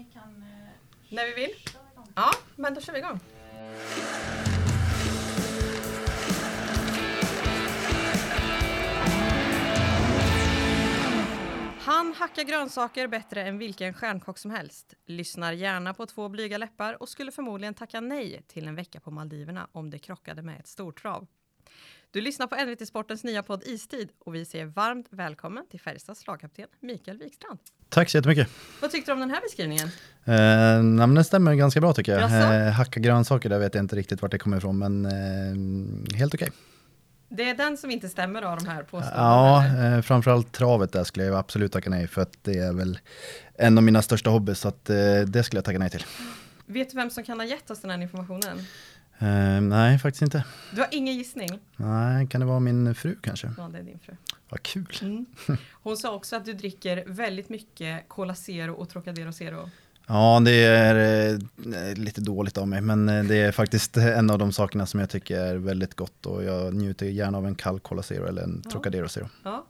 Ni kan... eh, När vi vill. Ja, men då kör vi igång. Han hackar grönsaker bättre än vilken stjärnkock som helst, lyssnar gärna på två blyga läppar och skulle förmodligen tacka nej till en vecka på Maldiverna om det krockade med ett stortrav. Du lyssnar på NVT Sportens nya podd Istid och vi säger varmt välkommen till Färjestads lagkapten Mikael Wikstrand. Tack så jättemycket. Vad tyckte du om den här beskrivningen? Eh, namnen stämmer ganska bra tycker jag. Eh, hacka grönsaker, där vet jag inte riktigt vart det kommer ifrån, men eh, helt okej. Det är den som inte stämmer av de här påståendena? Ja, eh, framförallt travet där skulle jag absolut tacka nej för att det är väl en av mina största hobbys, så att, eh, det skulle jag tacka nej till. Vet du vem som kan ha gett oss den här informationen? Eh, nej, faktiskt inte. Du har ingen gissning? Nej, kan det vara min fru kanske? Ja, det är din fru. Vad kul. Mm. Hon sa också att du dricker väldigt mycket Cola Zero och Trocadero Zero. Ja, det är eh, lite dåligt av mig, men eh, det är faktiskt en av de sakerna som jag tycker är väldigt gott och jag njuter gärna av en kall Cola Zero eller en Ja. Trocadero Zero. Ja.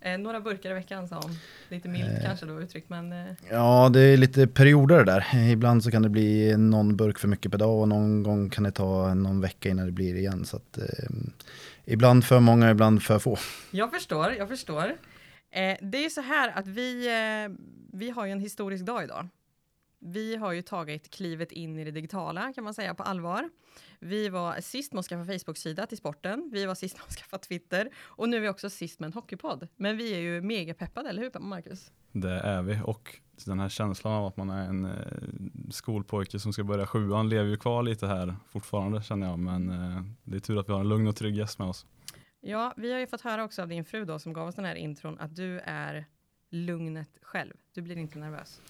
Eh, några burkar i veckan sa hon. Lite milt Eh. kanske då uttryckt, men eh, Ja, det är lite perioder det där. Ibland så kan det bli någon burk för mycket per dag och någon gång kan det ta någon vecka innan det blir igen. Så att, eh, ibland för många, ibland för få. jag förstår, jag förstår. Eh, det är ju så här att vi, eh, vi har ju en historisk dag idag. Vi har ju tagit klivet in i det digitala kan man säga på allvar. Vi var sist med att skaffa Facebook-sida till sporten. Vi var sist med att skaffa Twitter och nu är vi också sist med en hockeypodd. Men vi är ju mega peppade, eller hur Marcus? Det är vi och den här känslan av att man är en eh, skolpojke som ska börja sjuan lever ju kvar lite här fortfarande känner jag men eh, det är tur att vi har en lugn och trygg gäst med oss. Ja, vi har ju fått höra också av din fru då som gav oss den här intron att du är lugnet själv. Du blir inte nervös.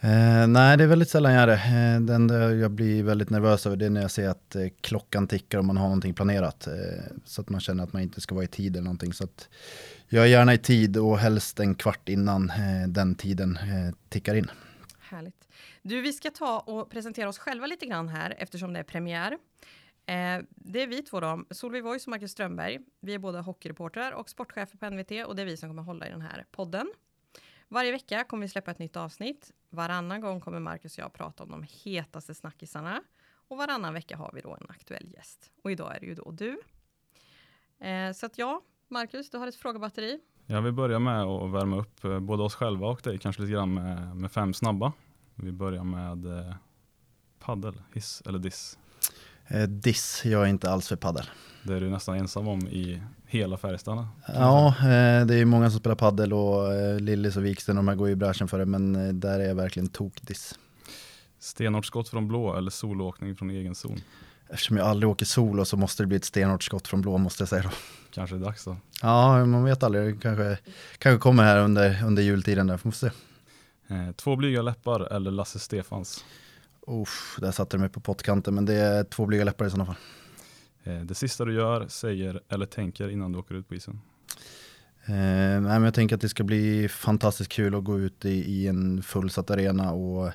Eh, nej, det är väldigt sällan jag är det. Eh, det enda jag blir väldigt nervös över det är när jag ser att eh, klockan tickar och man har någonting planerat. Eh, så att man känner att man inte ska vara i tid eller någonting. Så att jag är gärna i tid och helst en kvart innan eh, den tiden eh, tickar in. Härligt. Du, vi ska ta och presentera oss själva lite grann här eftersom det är premiär. Eh, det är vi två då, Solveig Voice och Marcus Strömberg. Vi är båda hockeyreportrar och sportchefer på NVT och det är vi som kommer hålla i den här podden. Varje vecka kommer vi släppa ett nytt avsnitt. Varannan gång kommer Marcus och jag prata om de hetaste snackisarna. Och varannan vecka har vi då en aktuell gäst. Och idag är det ju då du. Eh, så att ja, Marcus, du har ett frågebatteri. Jag vill börja med att värma upp eh, både oss själva och dig kanske lite grann med, med fem snabba. Vi börjar med eh, paddel, hiss eller diss. Eh, diss, jag är inte alls för paddel. Det är du nästan ensam om i hela Färjestad. Ja, eh, det är många som spelar paddel och eh, Lillis och Wiksten de här går ju i bräschen för det, men där är jag verkligen tokdiss. Stenhårt skott från blå eller soloåkning från egen zon. Eftersom jag aldrig åker solo så måste det bli ett stenhårt skott från blå måste jag säga då. Kanske är det dags då. Ja, man vet aldrig, kanske, kanske kommer här under, under jultiden där, får se. Två blyga läppar eller Lasse Stefans. Uff, där satte de mig på pottkanten, men det är två blyga läppar i sådana fall. Eh, det sista du gör, säger eller tänker innan du åker ut på isen. Eh, nej, men jag tänker att det ska bli fantastiskt kul att gå ut i, i en fullsatt arena och,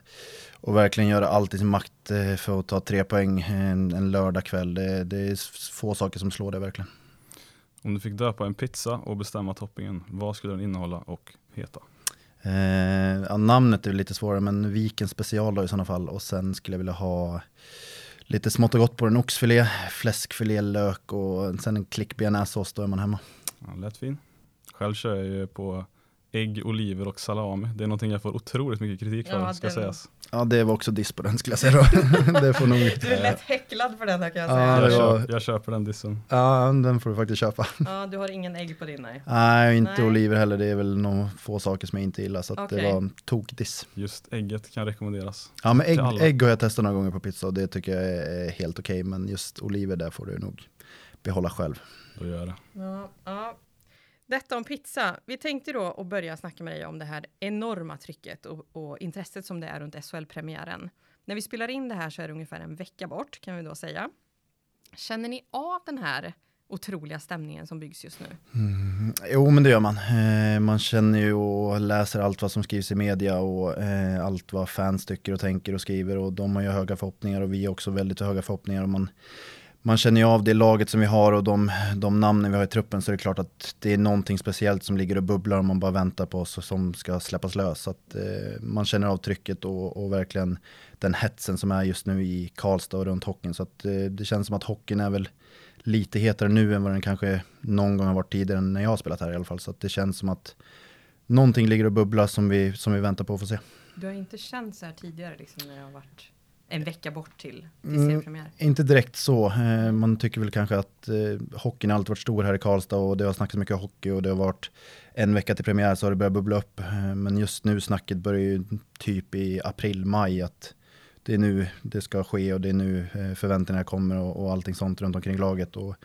och verkligen göra allt i sin makt eh, för att ta tre poäng en, en lördagkväll. Det, det är få saker som slår det verkligen. Om du fick döpa en pizza och bestämma toppingen, vad skulle den innehålla och heta? Eh, ja, namnet är lite svårare, men Viken special då i sådana fall. Och sen skulle jag vilja ha lite smått och gott på den. Oxfilé, fläskfilé, lök och sen en klick bearnaisesås, då är man hemma. Ja, lätt fin. Själv kör jag ju på ägg, oliver och salami. Det är någonting jag får otroligt mycket kritik för, Ja, ska den- sägas. Ja, det var också diss på den skulle jag säga då. det får nog... Du är lätt häcklad för den här kan jag Ja, säga. Jag, det var- köper, jag köper den dissen. Ja, den får du faktiskt köpa. Ja, du har ingen ägg på din nej. Nej, inte Nej. oliver heller. Det är väl några få saker som jag inte gillar. Så att Okej. det var tokdiss. Just ägget kan rekommenderas. Ja, men ägg, ägg har jag testat några gånger på pizza och det tycker jag är helt okej. men just oliver där får du nog behålla själv. Då gör jag det. Ja, ja. Detta om pizza. Vi tänkte då att börja snacka med dig om det här enorma trycket och, och intresset som det är runt SHL-premiären. När vi spelar in det här så är det ungefär en vecka bort kan vi då säga. Känner ni av den här otroliga stämningen som byggs just nu? Mm, jo, men det gör man. Eh, man känner ju och läser allt vad som skrivs i media och eh, allt vad fans tycker och tänker och skriver och de har ju höga förhoppningar och vi har också väldigt höga förhoppningar och man, man känner ju av det laget som vi har och de, de namnen vi har i truppen så är det klart att det är någonting speciellt som ligger och bubblar om man bara väntar på oss och som ska släppas lös. Så att, eh, man känner av trycket och, och, verkligen den hetsen som är just nu i Karlstad och runt hockeyn. Så att, eh, det känns som att hockeyn är väl lite hetare nu än vad den kanske någon gång har varit tidigare när jag har spelat här i alla fall. Så att det känns som att någonting ligger och bubblar som vi, som vi väntar på att få se. Du har inte känt så här tidigare liksom när det har varit en vecka bort till, till mm, seriepremiär? Mm, inte direkt så. Eh, man tycker väl kanske att eh, hockeyn alltid varit stor här i Karlstad och det har snackats mycket hockey och det har varit en vecka till premiär så har det börjat bubbla upp. Eh, men just nu snacket börjar ju typ i april, maj att det är nu det ska ske och det är nu eh, förväntningarna kommer och, och allting sånt runt omkring laget. Och,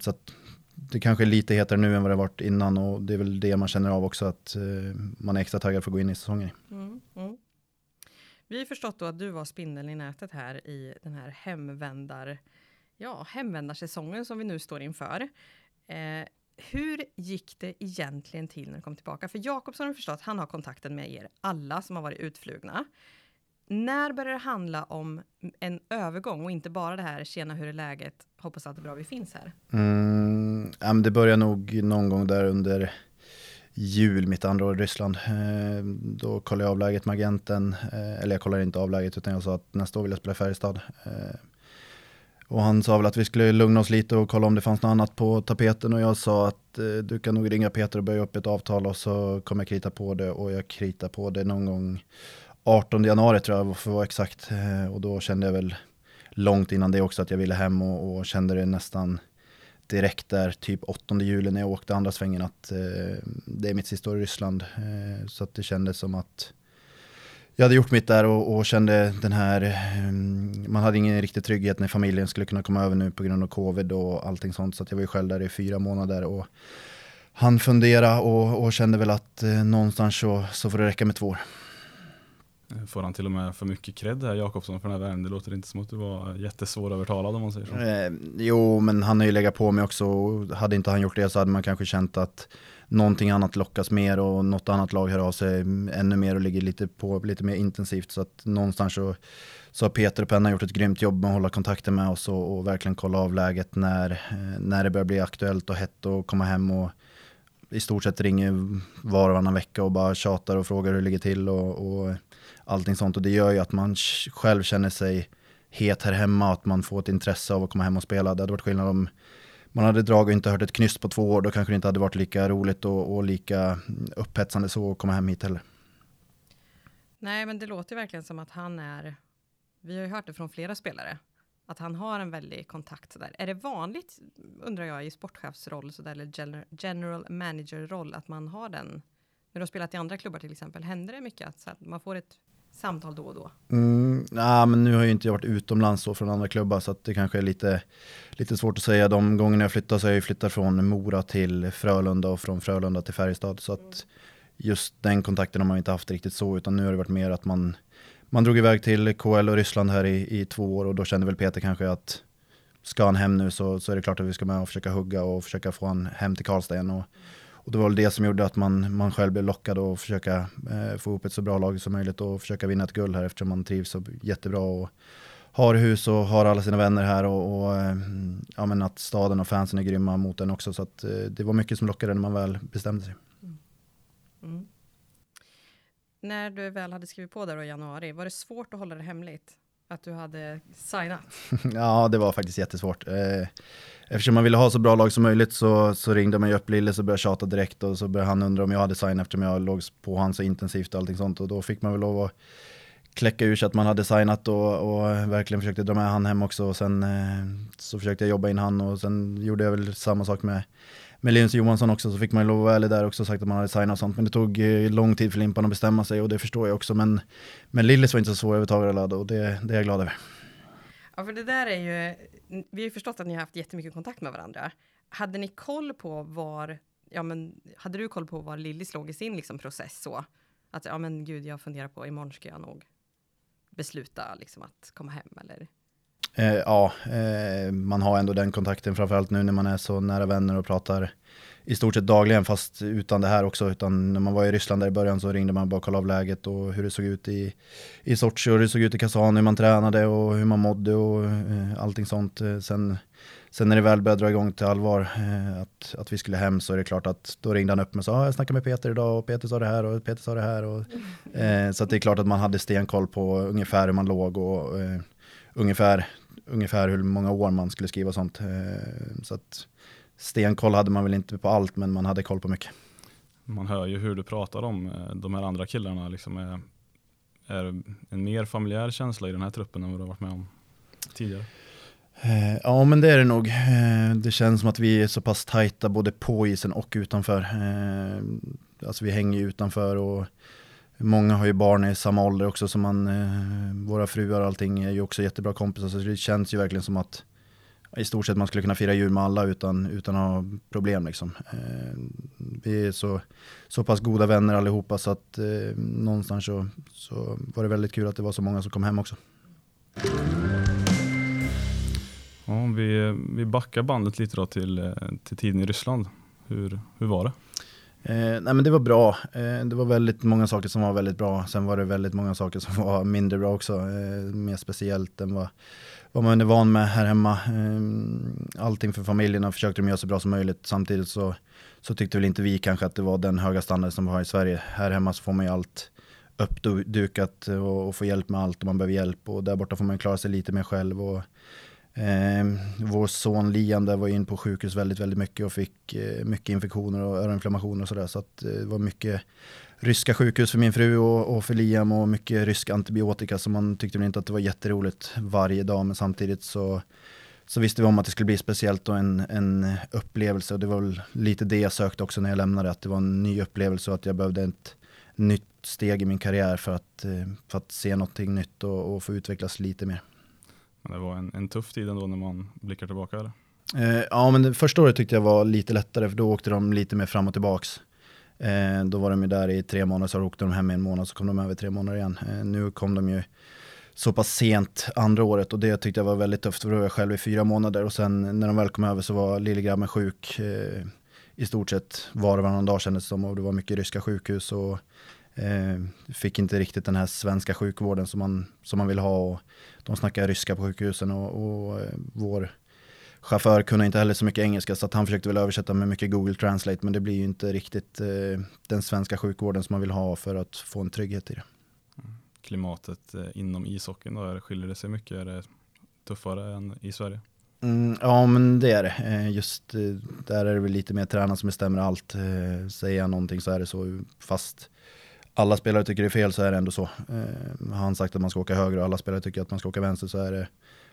så att det kanske är lite hetare nu än vad det varit innan och det är väl det man känner av också att man är extra taggad för att gå in i säsongen. Mm, mm. Vi har förstått då att du var spindeln i nätet här i den här hemvändar, ja, hemvändarsäsongen som vi nu står inför. Eh, hur gick det egentligen till när du kom tillbaka? För Jakobsson har förstått, han har kontakten med er alla som har varit utflugna. När börjar det handla om en övergång och inte bara det här, tjena hur är läget, hoppas allt är bra, vi finns här? Mm, det börjar nog någon gång där under jul, mitt andra år i Ryssland. Ehm, då kollade jag av läget med agenten, eh, eller jag kollade inte av läget utan jag sa att nästa år vill jag spela i Färjestad. Ehm, och han sa väl att vi skulle lugna oss lite och kolla om det fanns något annat på tapeten och jag sa att eh, du kan nog ringa Peter och börja upp ett avtal och så kommer jag krita på det och jag kritar på det någon gång 18 januari tror jag för att vara exakt. Ehm, och då kände jag väl långt innan det också att jag ville hem och, och kände det nästan direkt där, typ 8 juli när jag åkte andra svängen att eh, det är mitt sista år i Ryssland. Eh, så att det kändes som att jag hade gjort mitt där och, och kände den här, eh, man hade ingen riktig trygghet när familjen skulle kunna komma över nu på grund av covid och allting sånt. Så att jag var ju själv där i fyra månader och han fundera och, och kände väl att eh, någonstans så, så får det räcka med två år. Eh, får han till och med för mycket cred här Jakobsson för den här världen? Det låter inte som att du var jättesvårövertalad om man säger så. Eh, jo, men han har ju legat på mig också. Hade inte han gjort det så hade man kanske känt att någonting annat lockas mer och något annat lag hör av sig mm, ännu mer och ligger lite på lite mer intensivt. Så att någonstans så, så har Peter och Penna gjort ett grymt jobb med att hålla kontakten med oss och, och verkligen kolla av läget när, eh, när det börjar bli aktuellt och hett och komma hem och i stort sett ringer var och varannan vecka och bara tjatar och frågar hur det ligger till och, och allting sånt. Och det gör ju att man själv känner sig het här hemma och att man får ett intresse av att komma hem och spela. Det hade varit skillnad om man hade dragit och inte hört ett knyst på två år. Då kanske det inte hade varit lika roligt och, och lika mm, upphetsande så att komma hem hit heller. Nej, men det låter verkligen som att han är, vi har ju hört det från flera spelare, att han har en väldig kontakt sådär. Är det vanligt, undrar jag, i sportchefsroll sådär, eller general manager-roll, att man har den, när du har spelat i andra klubbar till exempel, händer det mycket att, att man får ett samtal då och då? Mm, nah, men nu har jag inte varit utomlands så från andra klubbar så att det kanske är lite, lite svårt att säga. De gångerna jag flyttat så har jag flyttat från Mora till Frölunda och från Frölunda till Färjestad. Så att just den kontakten har man inte haft riktigt så utan nu har det varit mer att man, man drog iväg till KL och Ryssland här i, i två år och då kände väl Peter kanske att ska han hem nu så, så är det klart att vi ska med och försöka hugga och försöka få han hem till Karlstad igen. Och, och det var väl det som gjorde att man, man själv blev lockad att försöka eh, få ihop ett så bra lag som möjligt och försöka vinna ett guld här eftersom man trivs så jättebra och har hus och har alla sina vänner här och, och eh, ja, men att staden och fansen är grymma mot den också. Så att, eh, det var mycket som lockade när man väl bestämde sig. Mm. Mm. När du väl hade skrivit på där i januari, var det svårt att hålla det hemligt? Att du hade signat? ja, det var faktiskt jättesvårt. Eh, eftersom man ville ha så bra lag som möjligt så, så ringde man ju upp Lille så började jag tjata direkt och så började han undra om jag hade signat eftersom jag låg på han så intensivt och allting sånt och då fick man väl lov att kläcka ur sig att man hade signat och, och verkligen försökte dra med han hem också och sen eh, så försökte jag jobba in han och sen gjorde jag väl samma sak med med Linus Johansson också så fick man ju lov att vara ärlig där också och sagt att man hade signat och sånt. Men det tog eh, lång tid för Limpan att bestämma sig och det förstår jag också. Men, men Lillis var inte så svårövertalad och det, det är jag glad över. Ja, för det där är ju, vi har ju förstått att ni har haft jättemycket kontakt med varandra. Hade ni koll på var, ja men, hade du koll på var Lillis låg i sin liksom, process så? Att, ja men gud, jag funderar på, imorgon ska jag nog besluta liksom att komma hem eller? Eh, ja, eh, man har ändå den kontakten framförallt nu när man är så nära vänner och pratar i stort sett dagligen fast utan det här också. Utan när man var i Ryssland där i början så ringde man bara och kollade av läget och hur det såg ut i, i Sochi och hur det såg ut i Kazan, hur man tränade och hur man mådde och eh, allting sånt. Eh, sen, sen när det väl började dra igång till allvar, eh, att, att vi skulle hem så är det klart att då ringde han upp mig och sa ah, jag snackade med Peter idag och Peter sa det här och Peter sa det här. Och, eh, så det är klart att man hade stenkoll på ungefär hur man låg och eh, ungefär, ungefär hur många år man skulle skriva och sånt. Eh, så att, stenkoll hade man väl inte på allt, men man hade koll på mycket. Man hör ju hur du pratar om eh, de här andra killarna. Liksom är, är en mer familjär känsla i den här truppen än vad du har varit med om tidigare? Eh, ja, men det är det nog. Det känns som att vi är så pass tajta både på isen och utanför. Alltså vi hänger ju utanför och många har ju barn i samma ålder också som man, eh, våra fruar och allting är ju också jättebra kompisar så det känns ju verkligen som att i stort sett man skulle kunna fira jul med alla utan, utan att ha problem. Liksom. Eh, vi är så, så pass goda vänner allihopa så att eh, någonstans så, så var det väldigt kul att det var så många som kom hem också. Ja, vi, vi backar bandet lite då till, eh, till tiden i Ryssland. Hur, hur var det? Eh, nej men det var bra. Eh, det var väldigt många saker som var väldigt bra. Sen var det väldigt många saker som var mindre bra också. Eh, mer speciellt än vad vad man är van med här hemma. Eh, allting för familjerna försökte de göra så bra som möjligt. Samtidigt så, så tyckte väl inte vi kanske att det var den höga standard som vi har i Sverige. Här hemma så får man ju allt uppdukat och, och får hjälp med allt om man behöver hjälp. Och där borta får man klara sig lite mer själv. Och, eh, vår son Liam där var in på sjukhus väldigt, väldigt mycket och fick eh, mycket infektioner och öroninflammationer och sådär. Så att eh, det var mycket ryska sjukhus för min fru och, och för Liam och mycket rysk antibiotika så man tyckte väl inte att det var jätteroligt varje dag men samtidigt så, så visste vi om att det skulle bli speciellt och en, en upplevelse och det var väl lite det jag sökte också när jag lämnade att det var en ny upplevelse och att jag behövde ett nytt steg i min karriär för att, eh, för att se någonting nytt och, och få utvecklas lite mer. Men det var en, en tuff tid ändå när man blickar tillbaka eller? Eh, ja men det första året tyckte jag var lite lättare för då åkte de lite mer fram och tillbaks. Eh, då var de ju där i tre månader, så åkte de hem i en månad, så kom de över tre månader igen. Eh, nu kom de ju så pass sent andra året och det tyckte jag var väldigt tufft, för då var jag själv i fyra månader och sen när de väl kom över så var lillegrabben sjuk eh, i stort sett var och varannan dag kändes det som och det var mycket ryska sjukhus och eh, fick inte riktigt den här svenska sjukvården som man, som man vill ha och de snackar ryska på sjukhusen och, och eh, vår chaufför kunde inte heller så mycket engelska så att han försökte väl översätta med mycket Google Translate men det blir ju inte riktigt eh, den svenska sjukvården som man vill ha för att få en trygghet i det. Klimatet eh, inom ishockeyn då, skiljer det sig mycket? Är det tuffare än i Sverige? Mm, ja men det är det. Eh, just där är det väl lite mer tränaren som bestämmer allt. Säger jag någonting så är det så. Fast alla spelare tycker det är fel så är det ändå så. Har han sagt att man ska åka höger och alla spelare tycker att man ska åka vänster så är det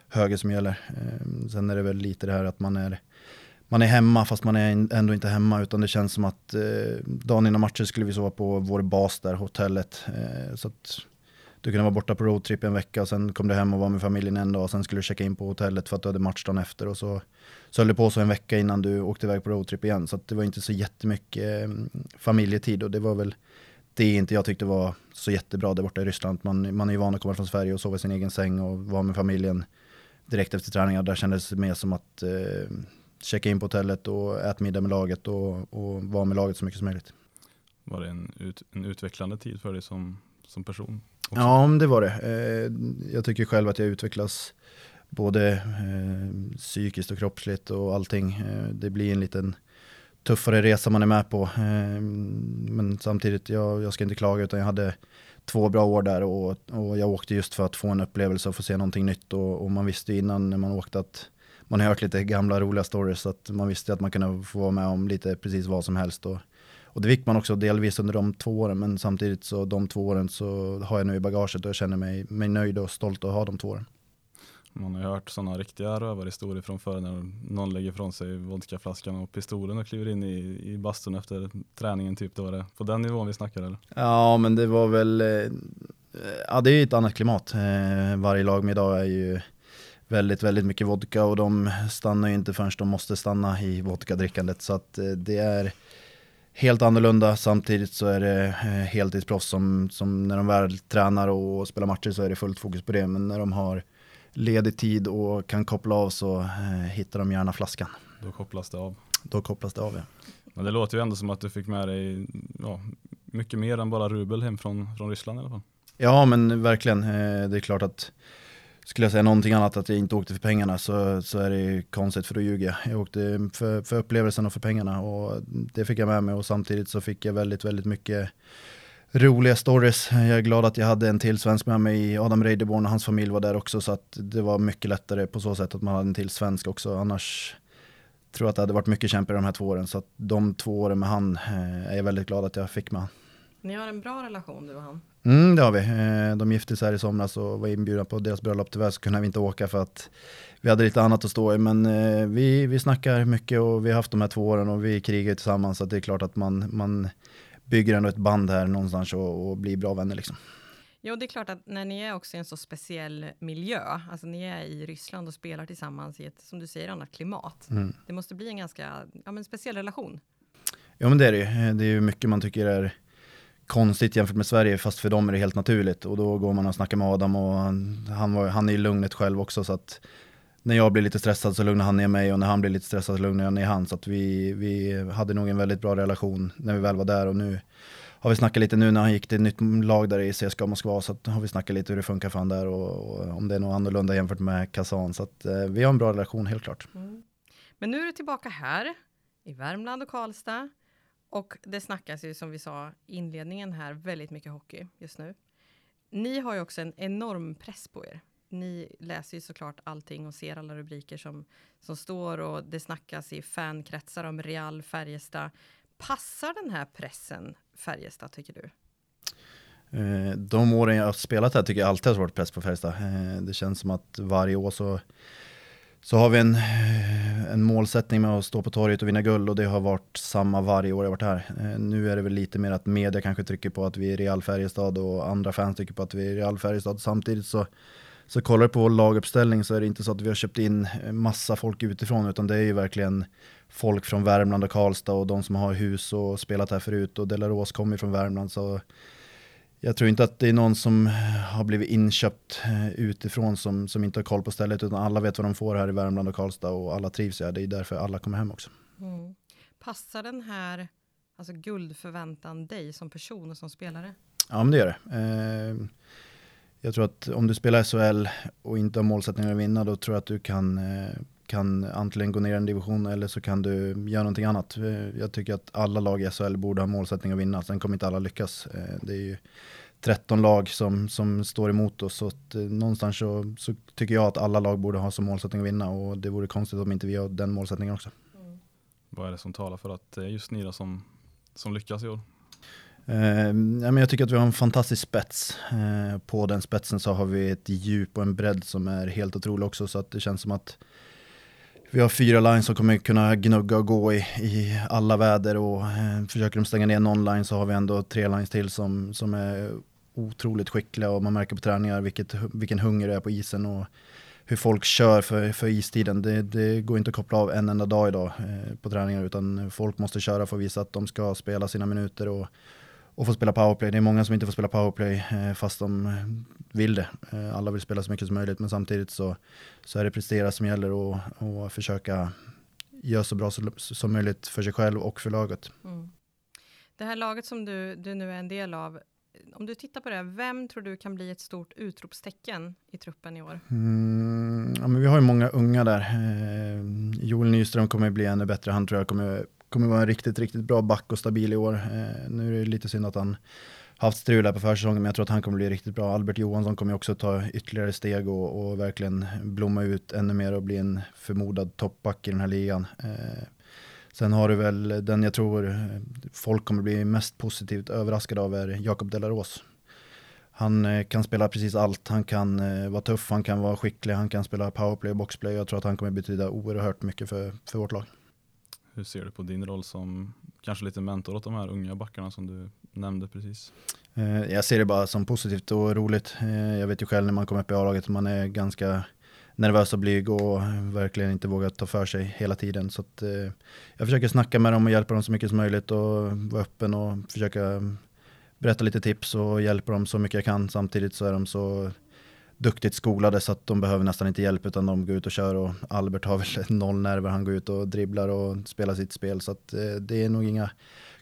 höger som gäller. Eh, sen är det väl lite det här att man är man är hemma fast man är ändå inte hemma utan det känns som att eh, dagen innan matchen skulle vi sova på vår bas där, hotellet. Eh, så att du kunde vara borta på roadtrip en vecka och sen kom du hem och var med familjen en dag och sen skulle du checka in på hotellet för att du hade match dagen efter och så, så höll det på så en vecka innan du åkte iväg på roadtrip igen. Så att det var inte så jättemycket eh, familjetid och det var väl det inte jag tyckte var så jättebra där borta i Ryssland. Man, man är ju van att komma från Sverige och sova i sin egen säng och vara med familjen direkt efter träningar. Där kändes det mer som att eh, checka in på hotellet och äta middag med laget och, och vara med laget så mycket som möjligt. Var det en, ut, en utvecklande tid för dig som, som person? Också? Ja, det var det. Eh, jag tycker själv att jag utvecklas både eh, psykiskt och kroppsligt och allting. Eh, det blir en liten tuffare resa man är med på. Eh, men samtidigt, jag, jag ska inte klaga utan jag hade två bra år där och, och jag åkte just för att få en upplevelse och få se någonting nytt och, och man visste innan när man åkte att man har hört lite gamla roliga stories så att man visste att man kunde få vara med om lite precis vad som helst. Och, och det fick man också delvis under de två åren men samtidigt så de två åren så har jag nu i bagaget och jag känner mig, mig nöjd och stolt att ha de två åren. Man har ju hört sådana riktiga rövarhistorier från förr när någon lägger ifrån sig vodkaflaskan och pistolen och kliver in i, i bastun efter träningen. Typ. Det var det på den nivån vi snackar eller? Ja men det var väl, eh, ja det är ju ett annat klimat. Eh, varje lag med idag är ju väldigt, väldigt mycket vodka och de stannar ju inte förrän de måste stanna i vodkadrickandet. Så att eh, det är helt annorlunda. Samtidigt så är det heltidsproffs som, som när de väl tränar och spelar matcher så är det fullt fokus på det. Men när de har ledig tid och kan koppla av så eh, hittar de gärna flaskan. Då kopplas det av. Då kopplas det av ja. Men det låter ju ändå som att du fick med dig ja, mycket mer än bara rubel hem från, från Ryssland i alla fall. Ja men verkligen, eh, det är klart att skulle jag säga någonting annat att jag inte åkte för pengarna så, så är det konstigt för då ljuger jag. Jag åkte för, för upplevelsen och för pengarna och det fick jag med mig och samtidigt så fick jag väldigt, väldigt mycket roliga stories. Jag är glad att jag hade en till svensk med mig, Adam Reideborn och hans familj var där också så att det var mycket lättare på så sätt att man hade en till svensk också. Annars tror jag att det hade varit mycket kämpigare de här två åren så att de två åren med han eh, är jag väldigt glad att jag fick med. Ni har en bra relation du och han? Mm, det har vi. Eh, de gifte sig här i somras och var inbjudna på deras bröllop. Tyvärr så kunde vi inte åka för att vi hade lite annat att stå i. Men eh, vi, vi snackar mycket och vi har haft de här två åren och vi krigar tillsammans. Så det är klart att man, man bygger ändå ett band här någonstans och, och blir bra vänner liksom. Jo, det är klart att när ni är också i en så speciell miljö, alltså ni är i Ryssland och spelar tillsammans i ett, som du säger, annat klimat. Mm. Det måste bli en ganska ja, men speciell relation. Ja, men det är det ju. Det är ju mycket man tycker är konstigt jämfört med Sverige, fast för dem är det helt naturligt. Och då går man och snackar med Adam och han, var, han är i lugnet själv också. Så att när jag blir lite stressad så lugnar han ner mig och när han blir lite stressad så lugnar jag ner han. Så att vi, vi hade nog en väldigt bra relation när vi väl var där och nu har vi snackat lite nu när han gick till ett nytt lag där i CSKA Moskva så har vi snackat lite hur det funkar för han där och, och om det är något annorlunda jämfört med Kazan. Så att eh, vi har en bra relation helt klart. Mm. Men nu är du tillbaka här i Värmland och Karlstad. Och det snackas ju som vi sa inledningen här väldigt mycket hockey just nu. Ni har ju också en enorm press på er. Ni läser ju såklart allting och ser alla rubriker som, som står och det snackas i fankretsar om Real Färjestad. Passar den här pressen Färjestad tycker du? Eh, de åren jag har spelat här tycker jag alltid har varit press på Färjestad. Eh, det känns som att varje år så så har vi en, eh, en målsättning med att stå på torget och vinna guld och det har varit samma varje år jag varit här. Nu är det väl lite mer att media kanske trycker på att vi är Real Färjestad och andra fans tycker på att vi är Real Färjestad. Samtidigt så, så kollar du på vår laguppställning så är det inte så att vi har köpt in massa folk utifrån utan det är ju verkligen folk från Värmland och Karlstad och de som har hus och spelat här förut och Delaros kommer från Värmland så jag tror inte att det är någon som har blivit inköpt eh, utifrån som, som inte har koll på stället utan alla vet vad de får här i Värmland och Karlstad och alla trivs här. Det är därför alla kommer hem också. Mm. Passar den här alltså guldförväntan dig som person och som spelare? Ja, men det gör det. Eh, jag tror att om du spelar SHL och inte har målsättningen att vinna, då tror jag att du kan eh, kan antingen gå ner en division eller så kan du göra någonting annat. Eh, jag tycker att alla lag i SHL borde ha målsättning att vinna, sen kommer inte alla lyckas. Eh, det är ju 13 lag som, som står emot oss, så att någonstans så, så tycker jag att alla lag borde ha som målsättning att vinna och det vore konstigt om inte vi har den målsättningen också. Mm. Vad är det som talar för att det är just ni som, som lyckas i år? Eh, jag tycker att vi har en fantastisk spets. Eh, på den spetsen så har vi ett djup och en bredd som är helt otrolig också, så att det känns som att vi har fyra lines som kommer kunna gnugga och gå i, i alla väder och eh, försöker de stänga ner någon line så har vi ändå tre lines till som, som är otroligt skickliga och man märker på träningar vilket, vilken hunger det är på isen och hur folk kör för, för istiden. Det, det går inte att koppla av en enda dag idag eh, på träningar utan folk måste köra för att visa att de ska spela sina minuter och och få spela powerplay. Det är många som inte får spela powerplay eh, fast de eh, vill det. Eh, alla vill spela så mycket som möjligt men samtidigt så, så är det prestera som gäller och, och försöka göra så bra som möjligt för sig själv och för laget. Mm. Det här laget som du, du nu är en del av, om du tittar på det, vem tror du kan bli ett stort utropstecken i truppen i år? Mm, ja, men vi har ju många unga där. Eh, Joel Nyström kommer bli ännu bättre. Han tror jag kommer kommer vara en riktigt, riktigt bra back och stabil i år. Eh, nu är det lite synd att han haft strul här på försäsongen, men jag tror att han kommer bli riktigt bra. Albert Johansson kommer också ta ytterligare steg och, och verkligen blomma ut ännu mer och bli en förmodad toppback i den här ligan. Eh, sen har du väl den jag tror folk kommer bli mest positivt överraskade av är Jakob Delaros. Han eh, kan spela precis allt. Han kan eh, vara tuff, han kan vara skicklig, han kan spela powerplay och boxplay. Jag tror att han kommer betyda oerhört mycket för, för vårt lag. Hur ser du på din roll som kanske lite mentor åt de här unga backarna som du nämnde precis? Eh, jag ser det bara som positivt och roligt. Eh, jag vet ju själv när man kommer upp i A-laget man är ganska nervös och blyg och verkligen inte vågar ta för sig hela tiden. Så att, eh, jag försöker snacka med dem och hjälpa dem så mycket som möjligt och vara öppen och försöka berätta lite tips och hjälpa dem så mycket jag kan. Samtidigt så är de så duktigt skolade så att de behöver nästan inte hjälp utan de går ut och kör och Albert har väl noll nerver. Han går ut och dribblar och spelar sitt spel så att eh, det är nog inga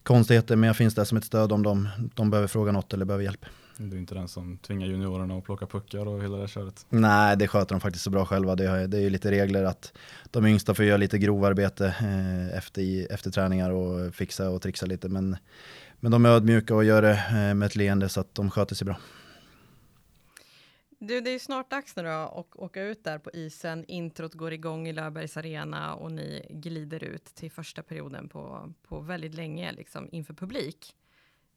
konstigheter men jag finns där som ett stöd om de, de behöver fråga något eller behöver hjälp. Du är inte den som tvingar juniorerna att plocka puckar och hela det köret? Nej, det sköter de faktiskt så bra själva. Det är, det är ju lite regler att de yngsta får göra lite grovarbete eh, efter, efter träningar och fixa och trixa lite. Men, men de är ödmjuka och gör det eh, med ett leende så att de sköter sig bra. Du, det är snart dags nu då att åka ut där på isen. Introt går igång i Löfbergs Arena och ni glider ut till första perioden på, på väldigt länge liksom, inför publik.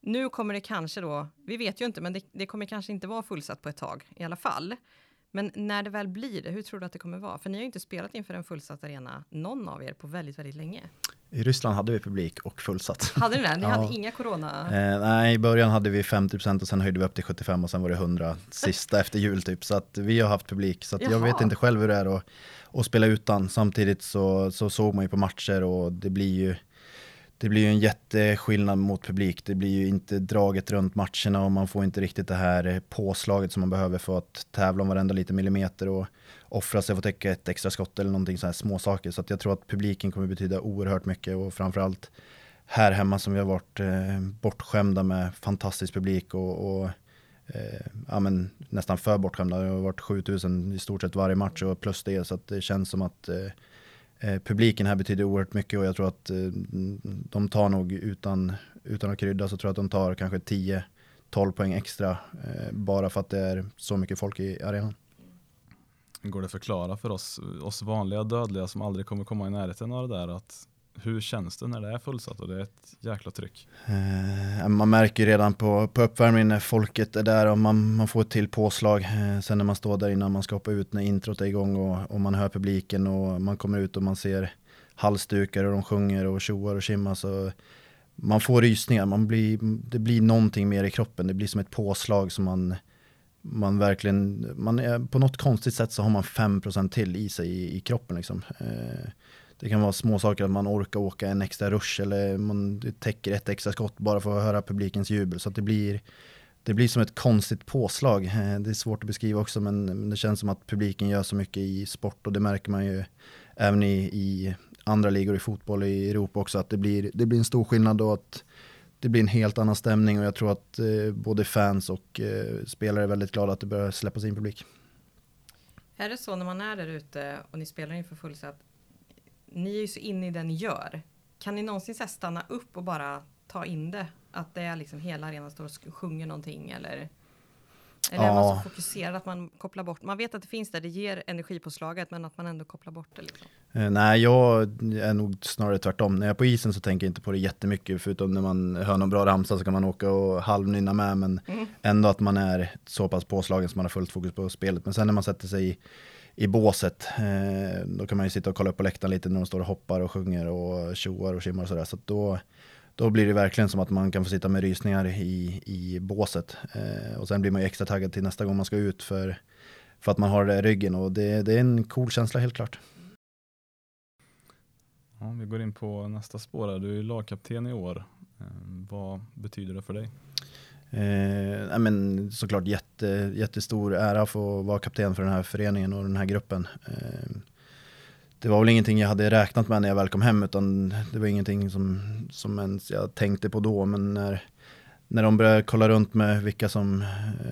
Nu kommer det kanske då, vi vet ju inte, men det, det, kommer kanske inte vara fullsatt på ett tag i alla fall. Men när det väl blir det, hur tror du att det kommer vara? För ni har ju inte spelat inför en fullsatt arena, någon av er, på väldigt, väldigt länge. I Ryssland hade vi publik och fullsatt. Hade ni det? Ni ja. hade inga corona? Eh, nej, i början hade vi 50% och sen höjde vi upp till 75 och sen var det 100 sista efter jul typ. Så att vi har haft publik. Så jag vet inte själv hur det är att, att spela utan. Samtidigt så, så såg man ju på matcher och det blir ju det blir ju en jätteskillnad mot publik. Det blir ju inte draget runt matcherna och man får inte riktigt det här påslaget som man behöver för att tävla om varenda lite millimeter och offra sig för att täcka ett extra skott eller någonting sådana här småsaker. Så jag tror att publiken kommer betyda oerhört mycket och framförallt här hemma som vi har varit eh, bortskämda med fantastisk publik och, och eh, ja, men nästan för bortskämda. Det har varit 7000 i stort sett varje match och plus det så att det känns som att eh, Eh, publiken här betyder oerhört mycket och jag tror att eh, de tar nog utan, utan att krydda så tror jag att de tar kanske 10-12 poäng extra eh, bara för att det är så mycket folk i arenan. Går det att förklara för oss, oss vanliga dödliga som aldrig kommer komma i närheten av det där att hur känns det när det är fullsatt och det är ett jäkla tryck? Eh, man märker redan på, på uppvärmningen när folket är där och man, man får ett till påslag. Eh, sen när man står där innan man ska hoppa ut när introt är igång och, och man hör publiken och man kommer ut och man ser halsdukar och de sjunger och tjoar och tjimmar så man får rysningar. Man blir, det blir någonting mer i kroppen. Det blir som ett påslag som man, man verkligen, man är, på något konstigt sätt så har man 5% till i sig i, i kroppen liksom. Eh, det kan vara små saker att man orkar åka en extra rush eller man täcker ett extra skott bara för att höra publikens jubel. Så att det blir, det blir som ett konstigt påslag. Eh, det är svårt att beskriva också men det känns som att publiken gör så mycket i sport och det märker man ju även i, i andra ligor i fotboll i Europa också att det blir, det blir en stor skillnad då att det blir en helt annan stämning och jag tror att eh, både fans och eh, spelare är väldigt glada att det börjar släppas in publik. Är det så när man är där ute och ni spelar inför fullsatt ni är ju så inne i det ni gör. Kan ni någonsin så stanna upp och bara ta in det? Att det är liksom hela arenan står och sjunger någonting eller? Eller ja. är man så fokuserad att man kopplar bort? Man vet att det finns där, det ger energipåslaget, men att man ändå kopplar bort det. Liksom. Eh, nej, jag är nog snarare tvärtom. När jag är på isen så tänker jag inte på det jättemycket, förutom när man hör någon bra ramsa så kan man åka och halvnynna med, men mm. ändå att man är så pass påslagen så man har fullt fokus på spelet. Men sen när man sätter sig i i båset. Eh, då kan man ju sitta och kolla upp på läktaren lite när de står och hoppar och sjunger och tjoar och kimmar och sådär. Så då, då blir det verkligen som att man kan få sitta med rysningar i, i båset. Eh, och sen blir man ju extra taggad till nästa gång man ska ut för, för att man har det i ryggen och det, det är en cool känsla helt klart. Ja, vi går in på nästa spår. Du är lagkapten i år. Eh, vad betyder det för dig? Eh, men såklart jätte, jättestor ära att få vara kapten för den här föreningen och den här gruppen. Eh, det var väl ingenting jag hade räknat med när jag väl kom hem utan det var ingenting som, som ens jag tänkte på då. Men när, när de började kolla runt med vilka som eh,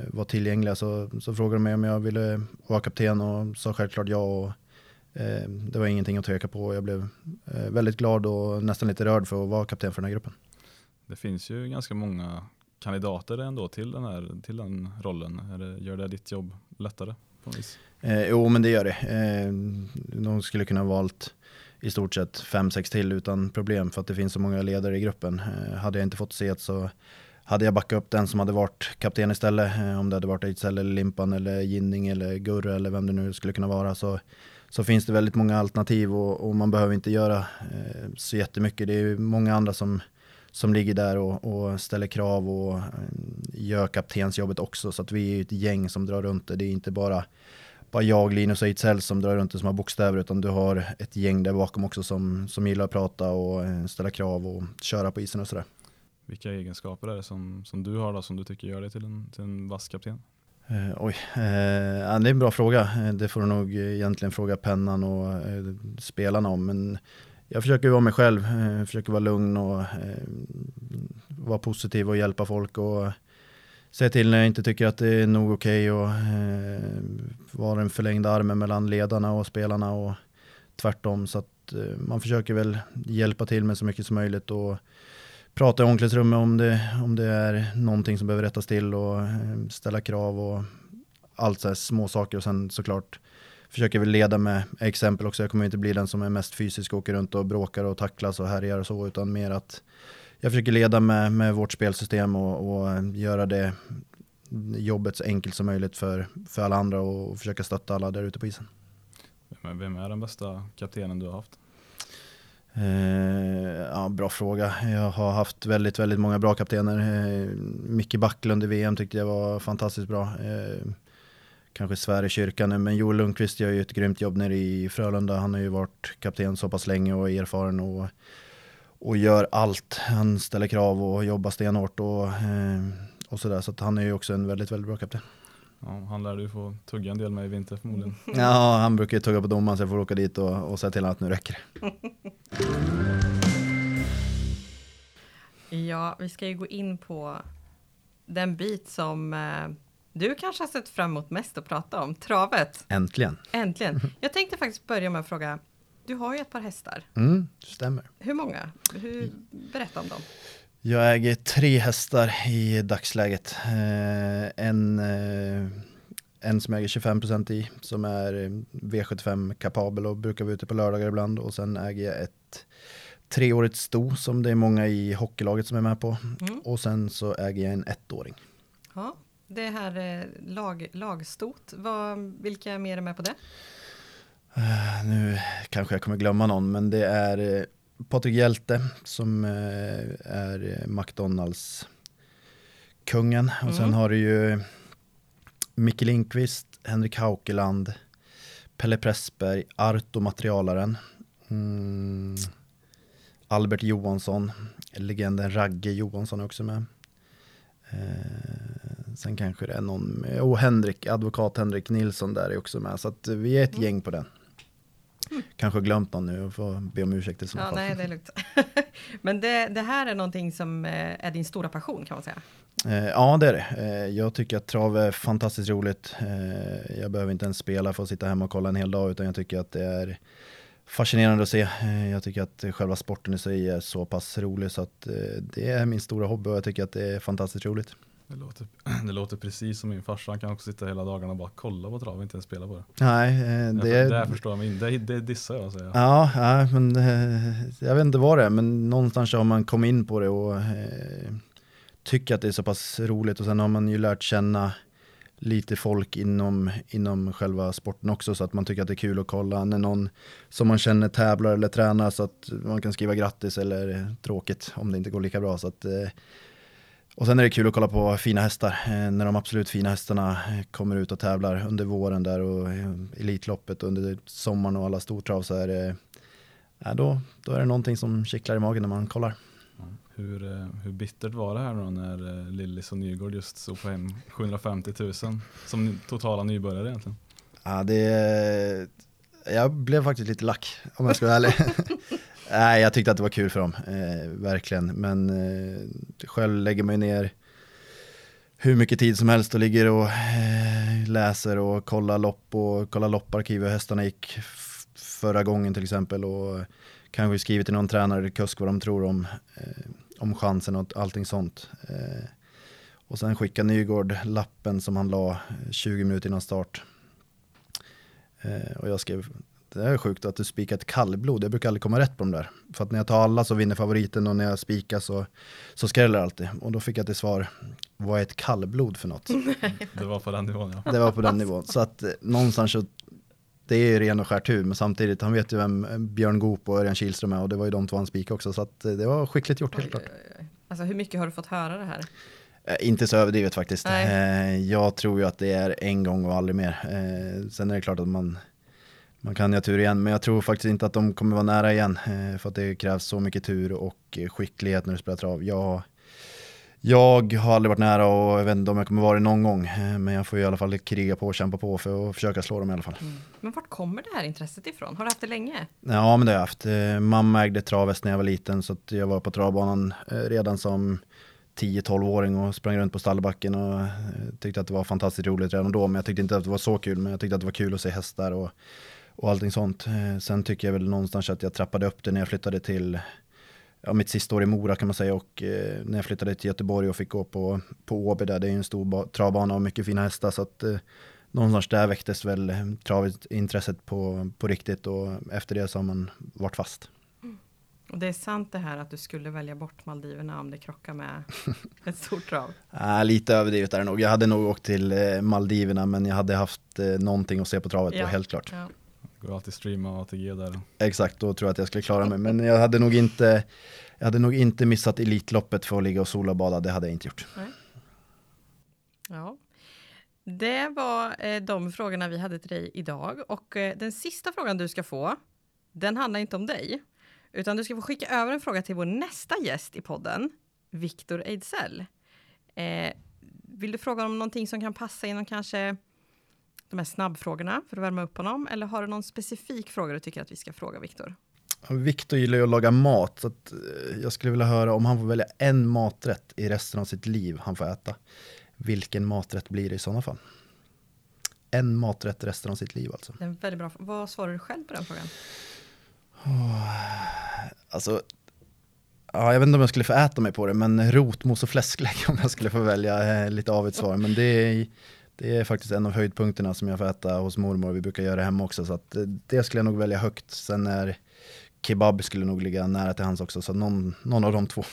var tillgängliga så, så frågade de mig om jag ville vara kapten och sa självklart ja. Och, eh, det var ingenting att tveka på. Jag blev eh, väldigt glad och nästan lite rörd för att vara kapten för den här gruppen. Det finns ju ganska många kandidater ändå till den, här, till den rollen? Det, gör det ditt jobb lättare? På vis? Eh, jo, men det gör det. Eh, de skulle kunna ha valt i stort sett fem, sex till utan problem för att det finns så många ledare i gruppen. Eh, hade jag inte fått se så hade jag backat upp den som hade varit kapten istället. Eh, om det hade varit Ejdsell eller Limpan eller Ginning eller Gurre eller vem det nu skulle kunna vara. Så, så finns det väldigt många alternativ och, och man behöver inte göra eh, så jättemycket. Det är många andra som som ligger där och, och ställer krav och eh, gör kaptensjobbet också. Så att vi är ett gäng som drar runt det. Det är inte bara, bara jag, Linus och Ejdsell som drar runt det som har bokstäver utan du har ett gäng där bakom också som, som gillar att prata och eh, ställa krav och köra på isen och sådär. Vilka egenskaper är det som, som du har då, som du tycker gör dig till en, till en vass kapten? Eh, oj, ja, det är en bra fråga. Det får du nog egentligen fråga pennan och eh, spelarna om. Men jag försöker vara mig själv, försöker vara lugn och vara positiv och hjälpa folk. Och säga till när jag inte tycker att det är nog okej okay och eh, vara den förlängda armen mellan ledarna och spelarna och tvärtom. Så att eh, man försöker väl hjälpa till med så mycket som möjligt. och prata i omklädningsrummet om det, om det är någonting som behöver rättas till och eh, ställa krav och allt så här små saker och sen såklart försöker vi leda med exempel också. Jag kommer inte bli den som är mest fysisk och åker runt och bråkar och tacklas och härjar och så utan mer att jag försöker leda med, med vårt spelsystem och, och göra det jobbet så enkelt som möjligt för, för alla andra och försöka stötta alla där ute på isen. Vem är den bästa kaptenen du har haft? Eh, ja, bra fråga. Jag har haft väldigt, väldigt många bra kaptener. Eh, Micke Backlund i VM tyckte jag var fantastiskt bra. Eh, kanske svär i kyrkan nu, men Joel Lundqvist gör ju ett grymt jobb nere i Frölunda. Han har ju varit kapten så pass länge och är erfaren och, och gör allt. Han ställer krav och jobbar stenhårt och, eh, och sådär. Så att han är ju också en väldigt, väldigt bra kapten. Ja, han lär du få tugga en del med i vinter förmodligen. Ja, han brukar ju tugga på domaren så jag får åka dit och, och säga till honom att nu räcker det. Ja, vi ska ju gå in på den bit som eh, du kanske har sett fram emot mest att prata om, travet. Äntligen. Äntligen. Jag tänkte faktiskt börja med att fråga, du har ju ett par hästar. Mm, stämmer. Hur många? Hur, berätta om dem. Jag äger tre hästar i dagsläget. Eh, en, eh, en som jag äger 25% i, som är V75 kapabel och brukar vara ute på lördagar ibland. Och sen äger jag ett treårigt sto som det är många i hockeylaget som är med på. Mm. Och sen så äger jag en ettåring. Ja, det här eh, lag, lagstot, vad, vilka mer är med på det? Uh, nu kanske jag kommer glömma någon, men det är Patrik Hjälte som eh, är McDonalds kungen. Och mm. sen har du ju Micke Lindqvist, Henrik Haukeland, Pelle Pressberg, Arto materialaren, mm, Albert Johansson, legenden Ragge Johansson är också med. Eh, sen kanske det är någon och Henrik, advokat Henrik Nilsson där är också med. Så att vi är ett mm. gäng på den. Kanske glömt någon nu och får be om ursäkt i så ja, fall. Nej, det är lugnt. Men det, det, här är någonting som eh, är din stora passion kan man säga? Eh, ja, det är det. Eh, jag tycker att trav är fantastiskt roligt. Jag behöver inte ens spela för att sitta hemma och kolla en hel dag, utan jag tycker att det är fascinerande att se. Jag tycker att själva sporten i sig är så pass rolig så att det är min stora hobby och jag tycker att det är fantastiskt roligt. Det låter, det låter precis som min farsa. Han kan också sitta hela dagarna och bara kolla på trav och inte ens spela på det. Nej, eh, det... Jag, där förstår jag mig det, det dissar jag säger. Ja, ja, men eh, jag vet inte vad det är, men någonstans har man kommit in på det och eh, tycker att det är så pass roligt och sen har man ju lärt känna lite folk inom, inom själva sporten också så att man tycker att det är kul att kolla när någon som man känner tävlar eller tränar så att man kan skriva grattis eller tråkigt om det inte går lika bra. Så att, eh, och sen är det kul att kolla på fina hästar. Eh, när de absolut fina hästarna eh, kommer ut och tävlar under våren där och eh, Elitloppet under sommaren och alla stortrav så är det, ja, då, då är det någonting som kittlar i magen när man kollar. Hur, hur bittert var det här då när Lillis och Nygård just stod på hem 750 000 som totala nybörjare egentligen? Ja, det, jag blev faktiskt lite lack om jag ska vara ärlig. Nej, jag tyckte att det var kul för dem, eh, verkligen. Men eh, själv lägger man ju ner hur mycket tid som helst och ligger och eh, läser och kollar lopp och kollar lopparkiv hur hästarna gick förra gången till exempel och kanske skrivit till någon tränare eller kusk vad de tror om, eh, om chansen och allting sånt. Eh, och sen skickar Nygård lappen som han la eh, 20 minuter innan start. Eh, och jag skrev det är sjukt att du spikar ett kallblod. Jag brukar aldrig komma rätt på de där. För att när jag tar alla så vinner favoriten och när jag spikar så, så skräller det alltid. Och då fick jag till svar, vad är ett kallblod för något? det var på den nivån ja. Det var på den nivån. Så att eh, någonstans så, det är ju ren och skär tur. Men samtidigt, han vet ju vem Björn Goop och Örjan Kihlström är. Och det var ju de två han spikade också. Så att eh, det var skickligt gjort helt klart. Alltså hur mycket har du fått höra det här? Eh, inte så överdrivet faktiskt. Nej. Jag tror ju att det är en gång och aldrig mer. Sen är det klart att man man kan ju ha tur igen, men jag tror faktiskt inte att de kommer vara nära igen. Eh, för att det krävs så mycket tur och skicklighet när du spelar trav. Jag, Jag har aldrig varit nära och jag vet inte om jag kommer vara det någon gång. eh, Men jag får i alla fall kriga på och kämpa på för att försöka slå dem i alla fall. Men vart kommer det här intresset ifrån? Har du haft det länge? Ja men det har jag haft. Eh, Mamma ägde travhäst när jag var liten så jag var på travbanan eh, redan som 10-12-åring och sprang runt på stallbacken och eh, tyckte att det var fantastiskt roligt redan då. Men jag tyckte inte att det var så kul, men jag tyckte att det var kul att se hästar och, och allting sånt. Eh, Sen tycker jag väl någonstans att jag trappade upp det när jag flyttade till ja, mitt sista år i Mora kan man säga och eh, när jag flyttade till Göteborg och fick gå på, på Åby där, det är ju en stor ba- travbana och mycket fina hästar så att eh, någonstans där väcktes väl travintresset på, på riktigt och efter det så har man varit fast. Och det är sant det här att du skulle välja bort Maldiverna om det krockar med ett stort trav. Äh, lite överdrivet är det nog. Jag hade nog åkt till eh, Maldiverna men jag hade haft eh, någonting att se på travet Ja. och helt klart. Ja. Går alltid streama ATG där. Exakt, då tror jag att jag skulle klara mig. Men jag hade nog inte, jag hade nog inte missat Elitloppet för att ligga och sola och bada. Det hade jag inte gjort. Ja. Det var eh, de frågorna vi hade till dig idag och eh, den sista frågan du ska få, den handlar inte om dig, utan du ska få skicka över en fråga till vår nästa gäst i podden, Viktor Ejdsell. Eh, vill du fråga om någonting som kan passa inom kanske de här snabbfrågorna för att värma upp honom, eller har du någon specifik fråga du tycker att vi ska fråga Viktor? Viktor gillar ju att laga mat, så att, eh, jag skulle vilja höra om han får välja en maträtt i resten av sitt liv han får äta. Vilken maträtt blir det i sådana fall? En maträtt resten av sitt liv alltså. Det är en väldigt bra. Vad svarar du själv på den frågan? Alltså, ja, jag vet inte om jag skulle få äta mig på det, men rotmos och fläsklägg om jag skulle få välja eh, lite av ett svar. Men det är, det är faktiskt en av höjdpunkterna som jag får äta hos mormor. Vi brukar göra det hemma också, så att eh, det skulle jag nog välja högt. Sen är kebab skulle nog ligga nära till hans också, så någon, någon av de två.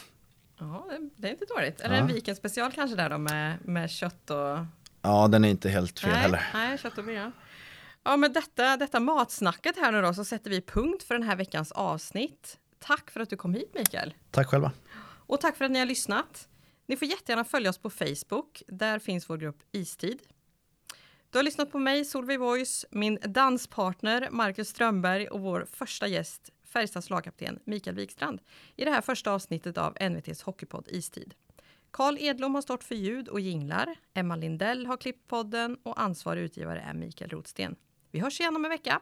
Ja, det, är inte dåligt. Eller Ja. en Viken special kanske där då med, med kött och Ja, den är inte helt fel nej, heller. Nej, kött och bea. Ja, med detta, detta matsnacket här nu då så sätter vi punkt för den här veckans avsnitt. Tack för att du kom hit Mikael. Tack själva. Och tack för att ni har lyssnat. Ni får jättegärna följa oss på Facebook. Där finns vår grupp Istid. Du har lyssnat på mig, Solveig Voice, min danspartner Marcus Strömberg och vår första gäst, Färjestads lagkapten Mikael Wikstrand i det här första avsnittet av NVTs hockeypodd Istid. Karl Edlom har stått för ljud och jinglar. Emma Lindell har klippt podden och ansvarig utgivare är Mikael Rotsten. Vi hörs igen om en vecka.